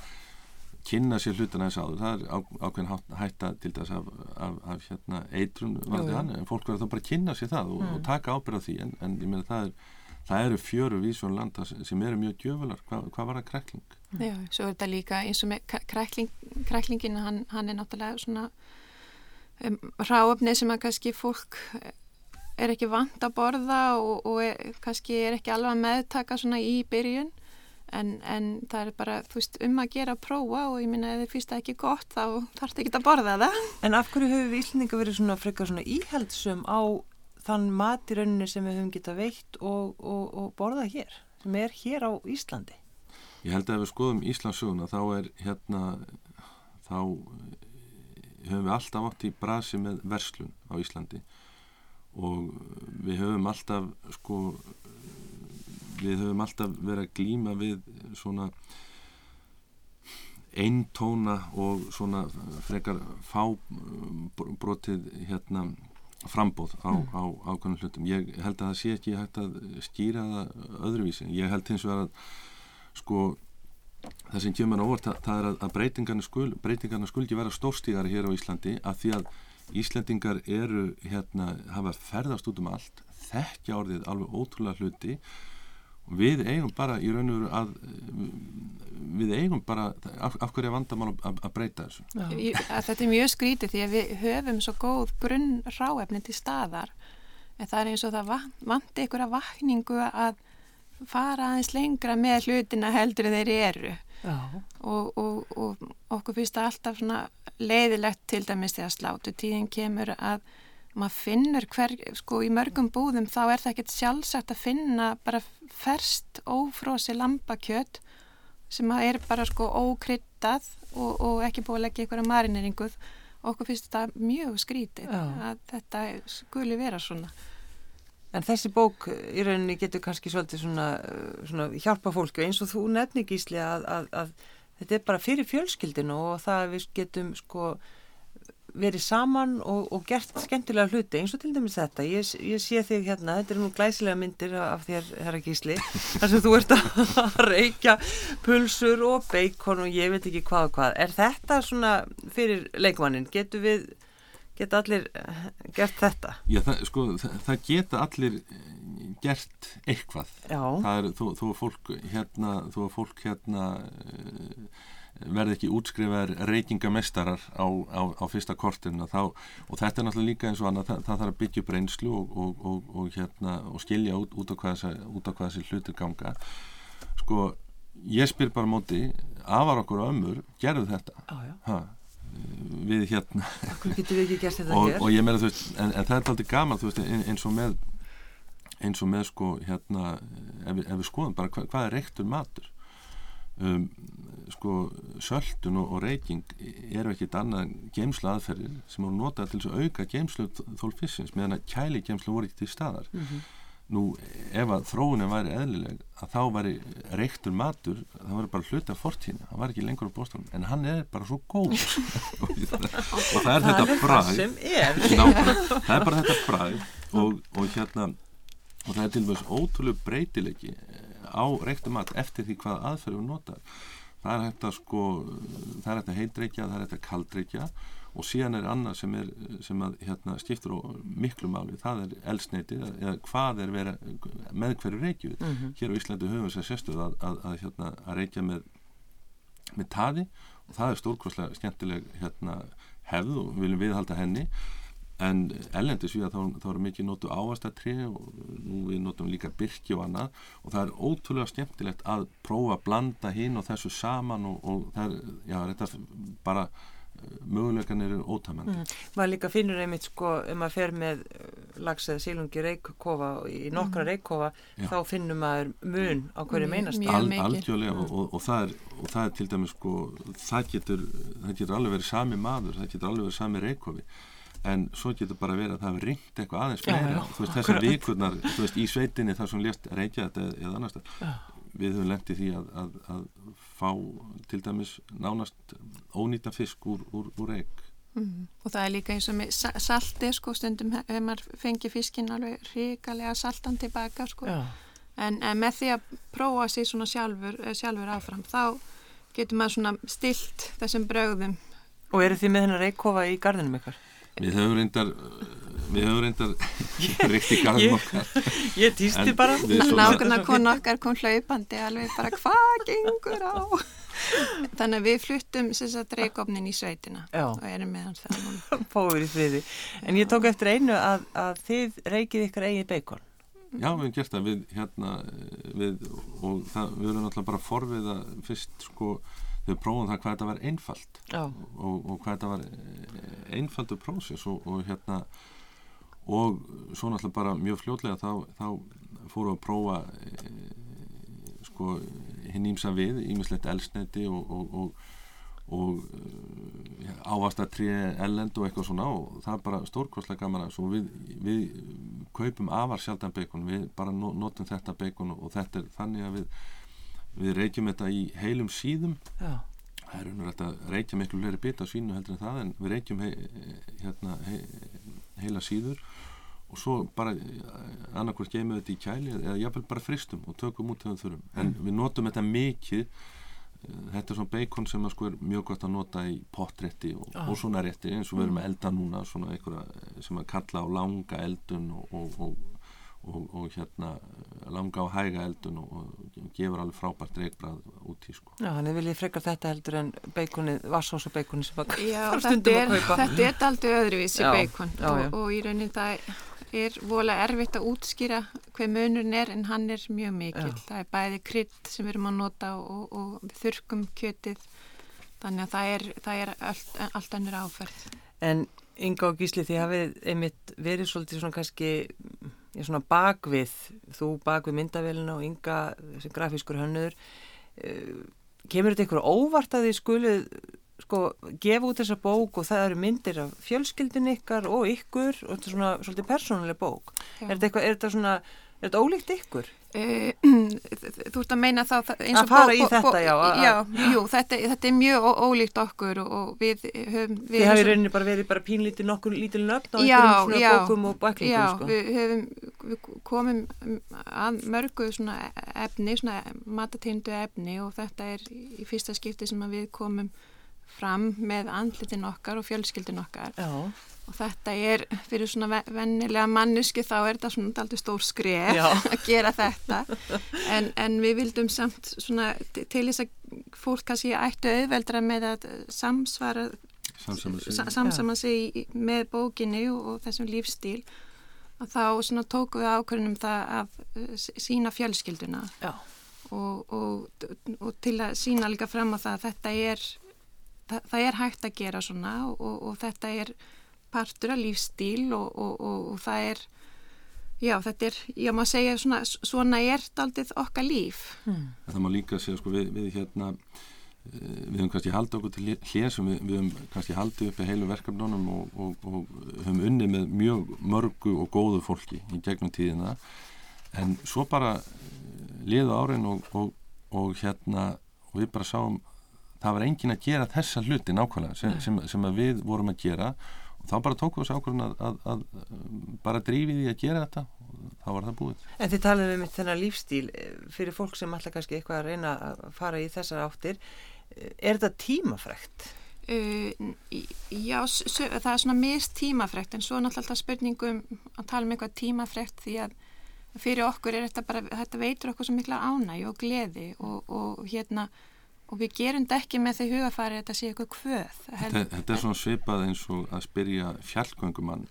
kynna sér hlutina eins áður það er á, ákveðin hátt- hætta til þess af, af, af hérna, eitrun varði hann, en fólk verður þá bara að kynna sér það og, og taka ábyrð á því en, en ég meina það er það eru fjöru vísjón landa sem, eru mjög djöfular hvað, hvað var það krekling? Já, svo er þetta líka eins og með krækling, kræklingin, hann, hann er náttúrulega svona um, ráöfni sem að kannski fólk er ekki vant að borða og, og er, kannski er ekki alveg að meðtaka svona í byrjun en, en það er bara, þú veist, um að gera að prófa og ég minna ef þið finnst það ekki gott þá þarf það ekki að borða það. En af hverju höfum við Íslandinga verið svona frekar svona íhaldsum á þann mat í rauninni sem við höfum getað veitt og, og, og borðað hér, sem er hér á Íslandi? Ég held að ef við skoðum Íslandsöguna þá er hérna þá eh, höfum við alltaf átt í brasi með verslun á Íslandi og við höfum alltaf sko við höfum alltaf verið að glíma við svona eintóna og svona frekar fábrotið hérna frambóð á, á ákveðnum hlutum. Ég held að það sé ekki hægt að skýra það öðruvísi. Ég held hins vegar að sko það sem kemur á orð, það, það er að, að breytingarna skul, breytingarna skuldi vera stórstígari hér á Íslandi af því að Íslandingar eru hérna, hafa ferðast út um allt þekkja orðið alveg ótrúlega hluti við eigum bara í raun og veru að við eigum bara, af, af hverju er vandamál að, að breyta þessu? Ég- að Þetta er mjög skrítið því að við höfum svo góð grunn ráefni til staðar en það er eins og það van- vanti ykkur að vakningu að fara aðeins lengra með hlutina heldur en þeir eru. Já. og, og, og okkur finnst það alltaf svona leiðilegt til dæmis þegar slátu tíðin kemur að maður finnur hver, sko í mörgum búðum þá er það ekkert sjálfsagt að finna bara ferst ófrósi lambakjöt sem að er bara sko ókryttað og, og ekki búið að leggja ykkur að marineringuð. Okkur finnst þetta mjög skrítið Já. að þetta skuli vera svona. En þessi bók í rauninni getur kannski svolítið svona, uh, svona hjálpa fólki. Og eins og þú nefnir gísli að, að, að þetta er bara fyrir fjölskyldinu og það að við getum sko verið saman og, og gert skemmtilega hluti eins og til dæmis þetta. Ég, ég sé þig hérna, þetta eru nú glæsilega myndir af þér, herra gísli þar sem þú ert að reykja pulsur og beikon og ég veit ekki hvað og hvað, er þetta svona fyrir leikmannin, getur við geta allir eh, gert þetta? Já, það, sko, það, það geta allir eh, gert eitthvað. Já, það er, þú, þú er fólk hérna, þú er fólk hérna uh, verði ekki útskrifaðar reykingamestarar á, á, á fyrsta kortinu og þetta er náttúrulega líka eins og annað það, það þarf að byggja upp reynslu og, og, og, og, hérna, og skilja út, út, á hvað þessi, hlutir ganga. Sko, ég spyr bara móti afar okkur og ömmur, gerðu þetta. Já ha, við hérna. Við og, ég meina þú veist en, en það er aldrei gaman þú veist ein- eins og með eins og með sko hérna ef ef við skoðum bara hva, hvað er reyktur matur? Um, sko söldun og, og reyking eru ekkit annað geimslu aðferðir sem voru notað til að auka geimslu þólfissins meðan að kæli geimslu voru ekki til staðar. Nú ef að þróunin væri eðlileg að þá væri reyktur matur það væri bara hluti af fortíðina það var ekki lengur á bóstafnum en hann er bara svo góð og, það er þetta Nákvæmlega. það er bara þetta bragð og, og hérna og það er til dæmis ótrúlega breytileiki á reyktum mat eftir því hvað aðferðu notar það er hægt að sko það er hægt að heitreykja, það er hægt að kaldreykja og síðan er annað sem, er, sem að, hérna, skiptur á miklu máli. Það er elsneiti eða hvað er vera, með hverju reykju hér á Íslandi höfum við sér sérstuð að, að, að, hérna, að reykja með með taði og það er stórkvæslega skemmtileg hérna, hefð og við viljum viðhalda henni en ellendis við að þá, þá eru mikið notu ávastatri og nú við notum líka byrki og annað og það er ótrúlega skemmtilegt að prófa að blanda hinn og þessu saman og, og það er, já, þetta bara mögulegan eru ótamandi. Mm. Maður líka finnur einmitt sko, ef maður fer með lags eða sílungi reikkofa í nokkra mm. reikkofa, þá finnur maður mun á hverju meinast. Al, algjörlega og, og, og, það er, og það er til dæmis sko, það getur, það getur alveg verið sami maður, það getur alveg verið sami reikkofi en svo getur bara verið að það hefur ringt eitthvað aðeins fleira, þú veist þessar vikurnar þú veist í sveitinni þar sem lést reykja þetta eða annars við höfum lendið því að, að, að fá til dæmis nánast ónýta fisk úr, úr, úr reik mm. og það er líka eins og með salti sko stundum hefur maður fengið fiskin alveg ríkalega saltan tilbaka sko. En, en með því að prófa sér svona sjálfur, eh, sjálfur áfram þá getur maður svona stilt þessum bröðum Og eru þið með hennar reikkofa í gardinum ykkar? Við höfum reyndar við höfum reyndar reykt í garðum okkar. Ég týsti bara. Nákvæmlega kon okkar kom hlaupandi alveg bara hvað gengur á? Þannig að við fluttum reykofnin í sveitina Já. og erum með hans það Fóður í friði. En ég tók eftir einu að, að þið reykið ykkur eigið beikon Já, við hefum gert það. Við, hérna, við, og það, við erum alltaf bara forviða fyrst sko við prófum það hvað þetta var einfalt. Og, og hvað þetta var eh, einfaldu prósess og, og hérna og svo náttúrulega bara mjög fljótlega þá, þá fórum við að prófa e, sko hinn ímsa við, ímislegt elsneti og, og, og e, ávast að tré ellend og eitthvað svona og það er bara stórkostlega gaman að við, við kaupum afar sjaldan beikon, við bara notum þetta beikon og þetta er þannig að við við reykjum þetta í heilum síðum Já. það er unverðilegt að reykja miklu fleiri bita á svínu heldur en það en við reykjum he, hérna, he, heila síður og svo bara eh, annarkvært geymum við þetta í kæli eða jáfnvel bara fristum og tökum út þegar við þurfum en mm. við notum þetta mikið eh, þetta er svona beikon sem sko er mjög gott að nota í potrétti og, ah. og svona rétti eins og við erum að elda núna svona einhverja sem að kalla á langa eldun og, og, og, og hérna langa og hæga eldun og gefur alveg frábært reikbrað út í sko. Já, þannig vil ég frekar þetta heldur en beikonið, vassós og beikonið sem að já, þetta er, þetta er aldrei öðruvísi já, beikon já, og, og í raunin það er volið erfitt að útskýra hver munurinn er en hann er mjög mikil. Það er bæði krydd sem við erum að nota og, og þurkum kjötið þannig að það er, það er allt, allt annir áferð. En Inga og Gísli því hafið einmitt verið svolítið svona kannski ég er svona bakvið, þú bakvið myndavélina og ynga sem grafískur hönnur eh, kemur þetta ykkur óvart að þið skuluð sko gefa út þessa bók og það eru myndir af fjölskyldin ykkar og ykkur og þetta er svona svolítið persónuleg bók? Er þetta, eitthvað, er þetta svona Er þetta ólíkt ykkur? Uh, þú ert að meina þá eins og að fara í þetta, já, já jú, þetta, þetta er mjög ólíkt okkur og við höfum Þið hafið rauninni bara verið bara pínlítið nokkur lítil nöfn á einhverjum svona já, bókum og bæklingum Já, sko. við, höfum, við komum að mörgu svona efni, svona matategndu efni og þetta er í fyrsta skipti sem við komum fram með andlitin okkar og fjölskyldin okkar Já og þetta er fyrir svona vennilega mannuski þá er þetta svona aldrei stór skref að gera þetta. En, en við vildum samt svona til þess að fólk kannski ættu auðveldra með að samsvara samsama sig. með bókinni og, og þessum lífstíl. Að þá svona tóku við ákveðnum það að sína fjölskylduna. Og, og, og til að sína líka fram á það að þetta er það, það er hægt að gera svona og þetta er partur af lífstíl og, og, og, og það er já þetta er, ég má segja svona, svona er þetta aldrei okkar líf. Hmm. Það má líka segja sko við, við hérna eh, við höfum kannski haldið okkur til hlésum við, við höfum kannski haldið upp í heilu verkefnunum og höfum unnið með mjög mörgu og góðu fólki í gegnum tíðina. En svo bara eh, liða árin og hérna og við bara sáum það var engin að gera þessa hluti nákvæmlega sem, sem, sem við vorum að gera þá bara tókum við þessu ákvörðun að, að, að bara drífið í að gera þetta og þá var það búið. En þið talaðum um þennan lífstíl eh, fyrir fólk sem alltaf kannski eitthvað að reyna að fara í þessar áttir eh, er þetta tímafrækt? Uh, já, það er svona mist tímafrækt en svo er náttúrulega spurningum að tala um eitthvað tímafrækt því að fyrir okkur er þetta bara, þetta veitur okkur svo mikla ánæg og gleði og, og hérna og við gerum þetta ekki með því hugafari að þetta sé eitthvað kvöð. Þetta, þetta er svona svipað eins og að spyrja fjallgöngumann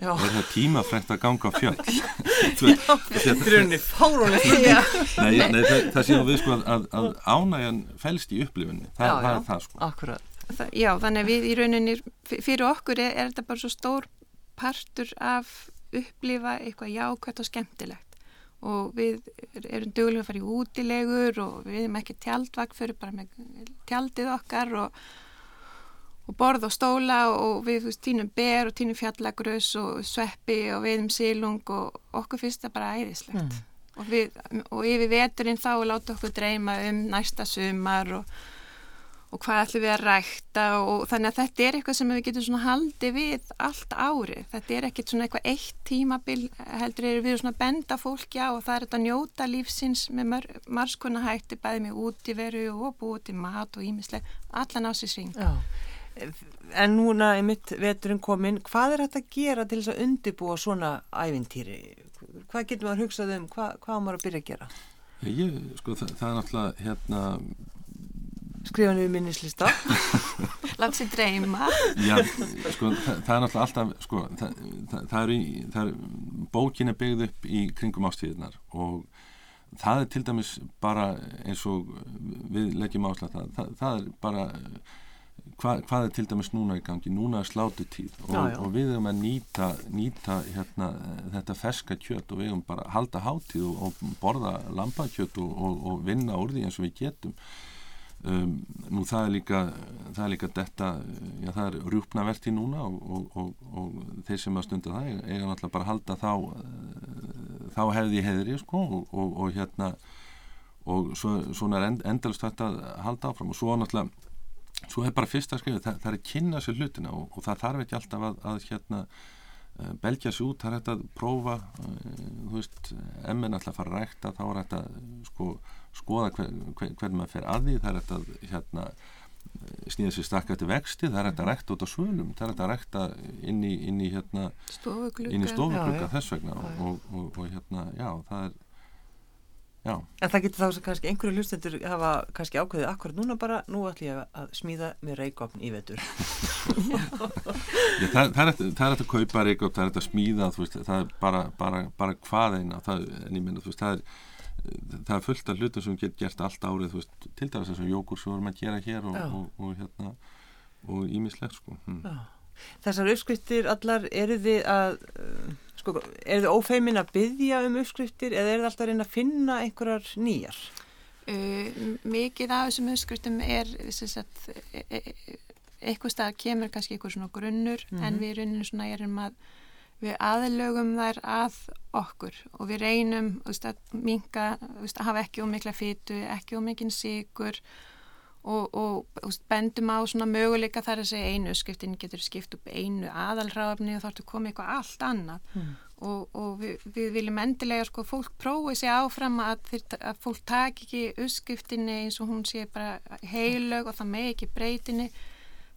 Já. er það tímafrænt að ganga á fjöll Þetta er unni fárunni. nei, nei, það, sé nú við sko að, að, að ánægjan felst í upplifunni það, Já, það já. er það sko Akkurat. Það, já, þannig að við í rauninni, fyrir okkur er, er þetta bara svo stór partur af upplifa eitthvað jákvæmt og skemmtilegt og við erum duglega að fara í útilegur og við erum ekki tjaldvagn fyrir bara með tjaldið okkar og, og borð og stóla og við veist, tínum ber og tínum fjallagrus og sveppi og veiðum sílung og okkur finnst það bara æðislegt. Og, við, og yfir veturinn þá láta okkur dreyma um næsta sumar og og hvað ætlum við að rækta og þannig að þetta er eitthvað sem við getum svona haldið við allt ári. Þetta er ekkit svona eitthvað eitt tímabil heldur er við svona benda fólki á og það er þetta að njóta lífsins með mar marskona hætti bæði með útiveru og búið til mat og ímisleg allan á sér sving. Já. En núna er mitt veturinn komin, hvað er þetta að gera til þess að undibúa svona ævintýri? Hvað getur maður hugsað um, hvað, hvað maður að byrja að gera? ég, sko, það, það er náttúrulega hérna Skrifa niður minnislista. Látt sér dreyma. Já, sko, það, það er náttúrulega alltaf, sko, það, það, það, er, í, er, bókin er byggð upp í kringum ástíðinar og það er til dæmis bara eins og við leggjum áslætt það, það, það er bara, hva, hvað er til dæmis núna í gangi? Núna er slátutíð og, Já, já. og við erum að nýta, nýta hérna, þetta ferska kjött og við erum bara að halda hátíð og, og borða lambakjött og, og, og vinna úr því eins og við getum. Um, nú það er líka það er líka detta, já það er rjúpnaverti núna og, og, og, og þeir sem að stunda það eiga náttúrulega bara að halda þá eh, þá hefði í heiðri sko og, hérna og svo, svona er end, endalist þetta að halda áfram. Og svo náttúrulega svo er bara fyrsta skrifið, það, það er að kynna sér hlutina og, það þarf ekki alltaf að, að hérna eh, belgja sér út, það er hægt að prófa eh, þú veist, ætla að fara rækta þá er að sko, skoða hver, hver, hvernig maður fer að því. Það er að hérna, snýða sér stakka til vexti, það er að rækta út á svölum, það er að rækta inn í, inn í hérna, Já, já. þess vegna og, og, og, og hérna, já, það er já, En það getur þá sem kannski einhverju hlustendur hafa kannski ákveðið akkurat núna bara, nú ætlum ég að smíða með reykofn í vetur. Já, það, það, er er hægt að kaupa reykjótt, það er hægt að smíða, þú veist, það er bara, bara, bara hvað eina, það, en ég minna, þú veist, það er, það er fullt af hlutum sem get gert allt árið, þú veist, til dæmis eins og jógur sem við erum að gera hér og, og, og, hérna, og ímislegt, sko. Hm. Þessar uppskriftir allar, eru þið að, uh, sko, eru þið ófeimin að byggja um uppskriftir eða eru þið alltaf að reyna að finna einhverjar nýjar? Uh, mikið af þessum uppskriftum er sem sagt, e e e eitthvað stað kemur kannski eitthvað svona grunnur en við runnum svona erum að við aðlögum þær að okkur og við reynum veist, að minka, veist, að hafa ekki ómikla fytu, ekki ómikinn sigur og, og veist, bendum á svona möguleika þar að segja einu uppskriftin getur skipt upp einu aðalráfni og þá ertu komið eitthvað allt annað. Og, og við, við viljum endilega sko fólk prófi sig áfram að, þeir, að fólk taki ekki uppskriftinni eins og hún sé bara heilög og það með ekki breytinni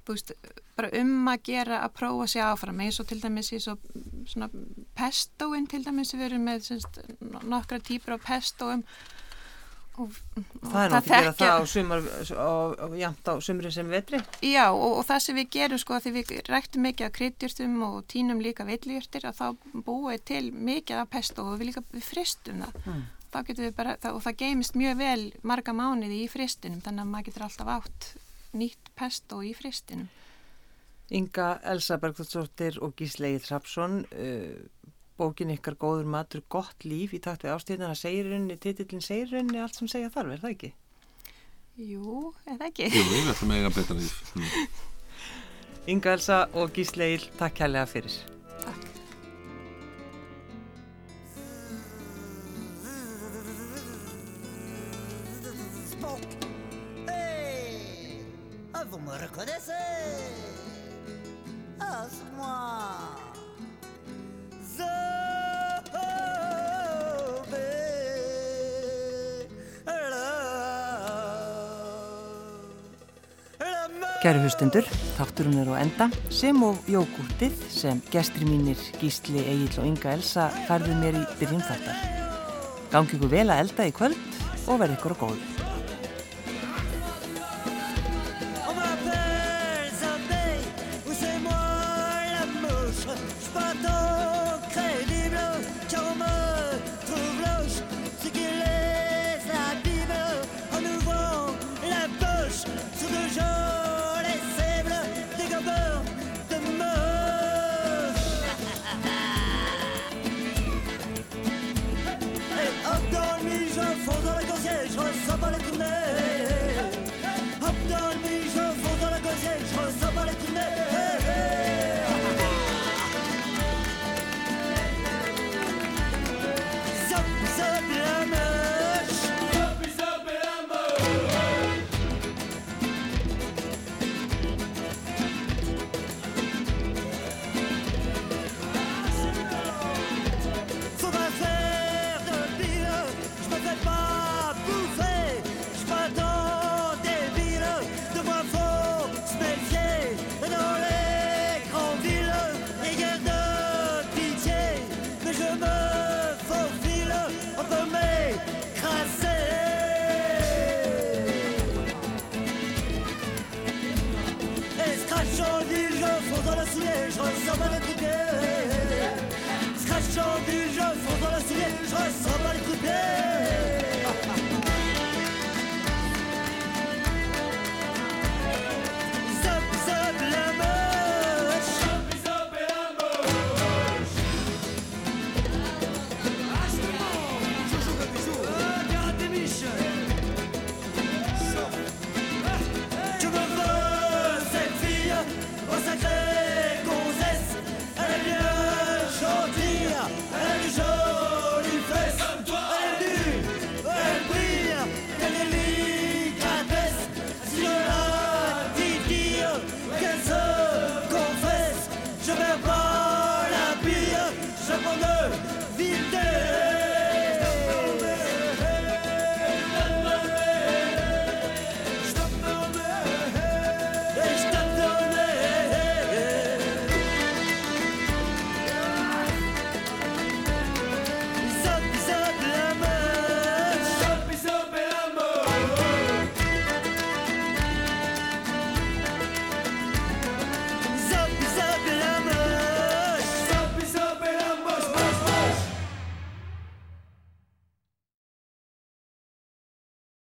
veist, bara um að gera að prófa sig áfram eins og til dæmis í svo, svona pestóin til dæmis við erum með semst, nokkra típur af pestóum og, og Það er náttúrulega að gera það á sumar, á, á, jæmt á sumri sem vetri. Já, og, og það sem við gerum sko því við ræktum mikið af kryddjurtum og tínum líka villjurtir að þá búum við til mikið af pesto og við líka við fristum það. Mm. Þá getum við bara, það, og það geymist mjög vel marga mánuði í fristinum þannig að maður getur alltaf átt nýtt pesto í fristinum. Inga Elsa Bergþóttsdóttir og Gísle Egil Hrapsson, uh, bókin ykkar góður matur, gott líf í takt við ástíðina, það segir henni, titillin segir henni allt sem segja þarf, er það ekki? Jú, eða ekki? Jú, við ætlum að eiga betra líf. Hm. Inga Elsa og Gísle Egil, takk kærlega fyrir. Takk. Spock. Vous me reconnaissez c'est moi. Zombie. Kæru hlustundur, þátturinn er á enda sem og jógútið sem gestri mínir Gísli Egil og Inga Elsa færðu mér í byrjun þáttar. Gangi ykkur vel að elda í kvöld og verði ykkur á góðu.